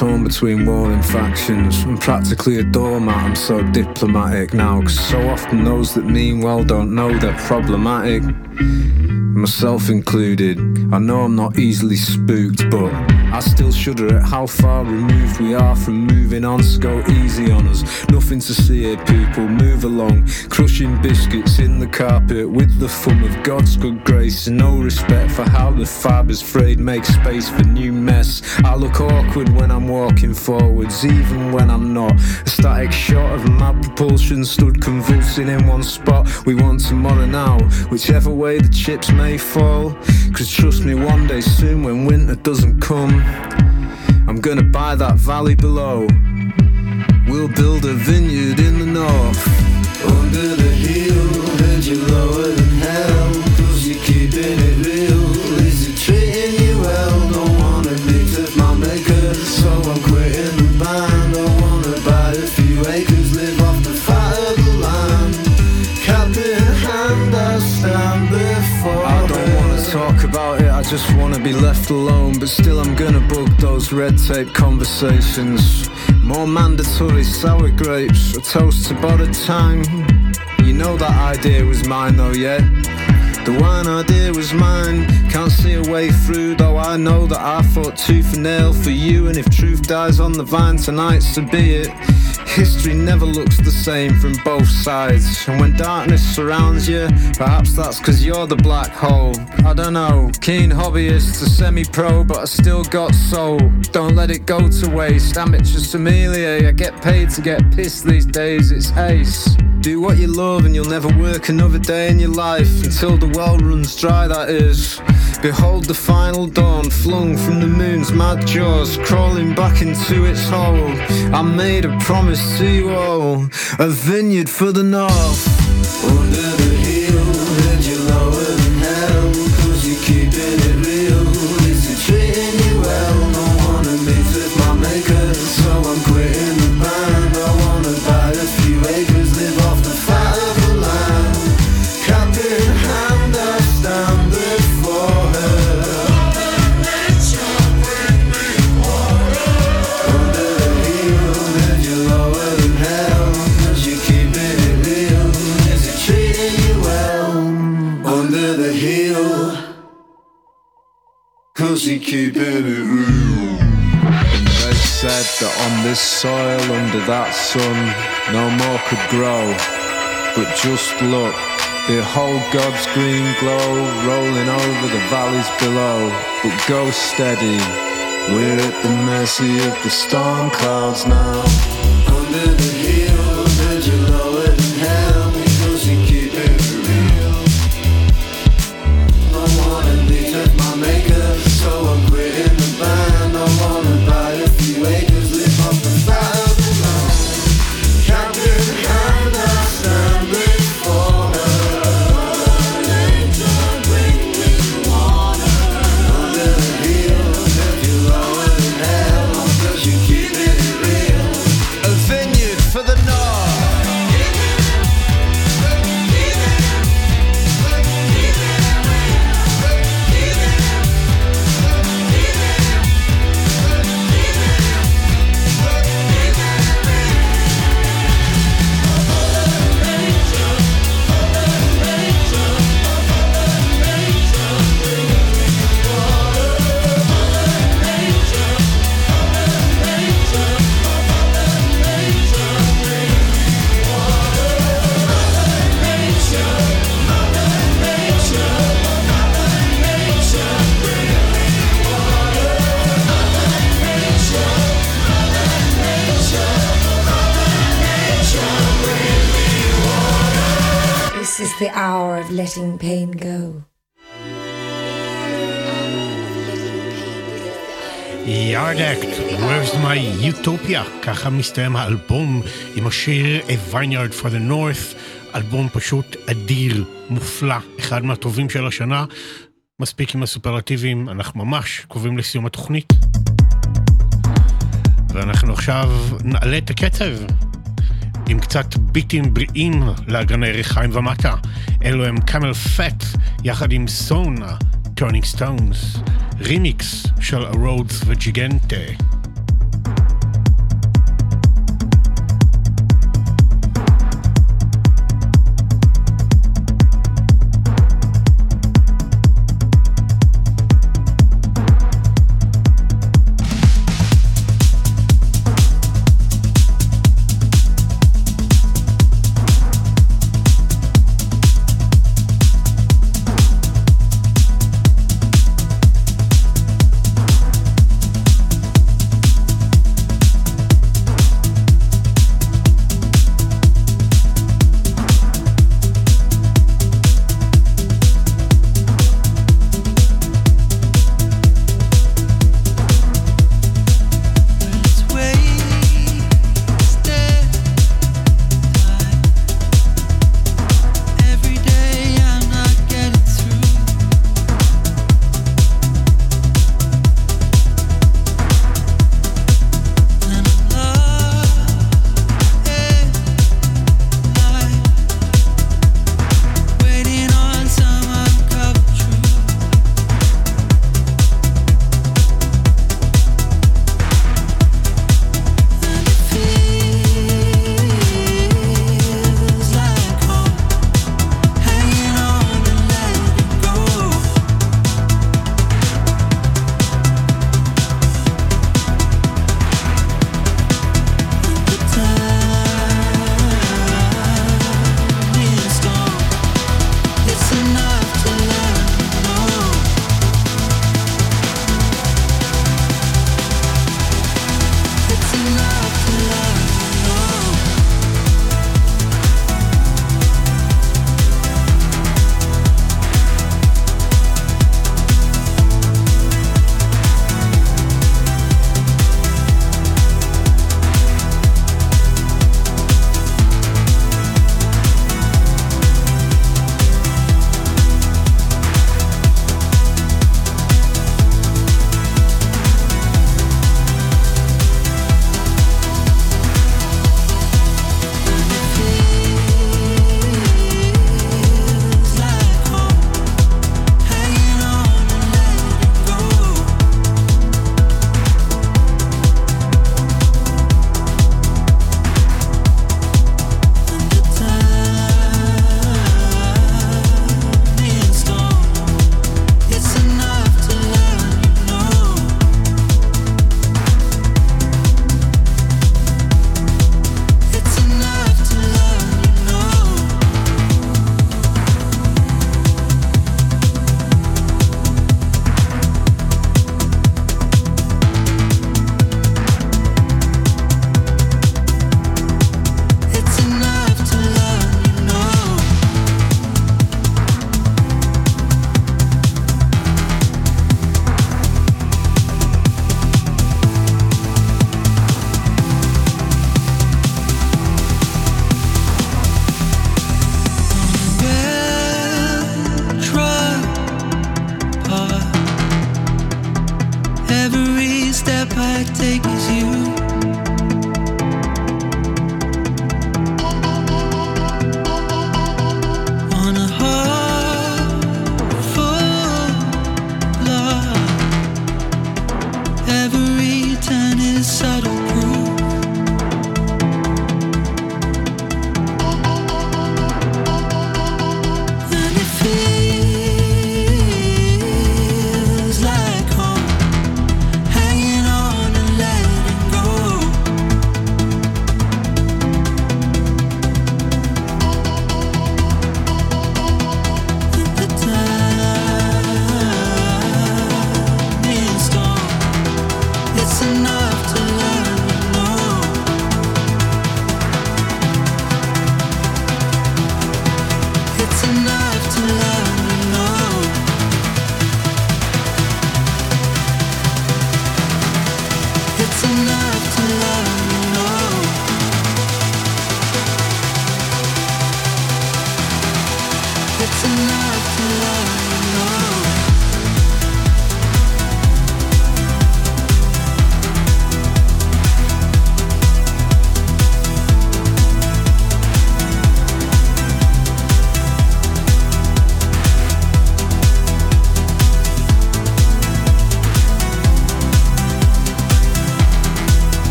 torn between warring factions. I'm practically a doormat, I'm so diplomatic now, cause so often those that mean well don't know they're problematic myself included. I know I'm not easily spooked, but I still shudder at how far removed we are from moving on. So go easy on us. Nothing to see here, people. Move along, crushing biscuits in the carpet with the thumb of God's good grace no respect for how the fibers frayed make space for new mess. I look awkward when I'm walking forwards, even when I'm not. A static shot of my propulsion stood convulsing in one spot. We want tomorrow now, whichever way the chips may fall. Cause trust me, one day soon when winter doesn't come, I'm gonna buy that valley below. We'll build a vineyard in the north. Under the hill, and you're lower than hell. Cause you're keeping it real. Just wanna be left alone. But still, I'm gonna book those red tape conversations. More mandatory sour grapes, a toast to bottled time. You know that idea was mine though, yeah? The wine idea was mine. Can't see a way through, though I know that I fought tooth and nail for you. And if truth dies on the vine tonight, so be it. History never looks the same from both sides. And when darkness surrounds you, perhaps that's cause you're the black hole. I don't know, keen hobbyist a semi pro, but I still got soul. Don't let it go to waste. Amateur sommelier, I get paid to get pissed these days, it's ace. Do what you love and you'll never work another day in your life until the well runs dry, that is. Behold the final dawn flung from the moon's mad jaws, crawling back into its hole. I made a promise to you all, a vineyard for the north. Under the The cause you're keeping it real. And They said that on this soil, under that sun, no more could grow. But just look, behold God's green glow rolling over the valleys below. But go steady, we're at the mercy of the storm clouds now. Letting pain go. יארד אקט, Where's My Utopia, ככה מסתיים האלבום עם השיר A Vineyard for the North, אלבום פשוט אדיר, מופלא, אחד מהטובים של השנה. מספיק עם הסופרלטיבים, אנחנו ממש קרובים לסיום התוכנית. ואנחנו עכשיו נעלה את הקצב. עם קצת ביטים בריאים לאגני הירכיים ומטה. אלו הם CamelPhat יחד עם Sohn, Turning Stones, רימיקס של רודס וג'יגנטה.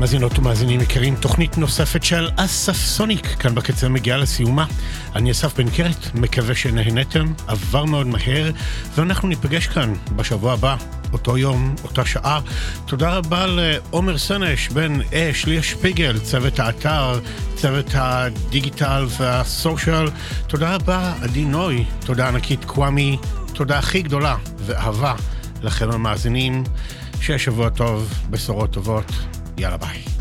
מאזינות ומאזינים יקרים, תוכנית נוספת של אסף סוניק, כאן בקצה מגיעה לסיומה. אני אסף בן קרת, מקווה שנהנתם, עבר מאוד מהר, ואנחנו ניפגש כאן בשבוע הבא, אותו יום, אותה שעה. תודה רבה לעומר סנש, בן אש, ליה שפיגל, צוות האתר, צוות הדיגיטל והסושיאל. תודה רבה, עדי נוי, תודה ענקית קוואמי, תודה הכי גדולה ואהבה לכם המאזינים. שיהיה שבוע טוב, בשורות טובות, יאללה ביי.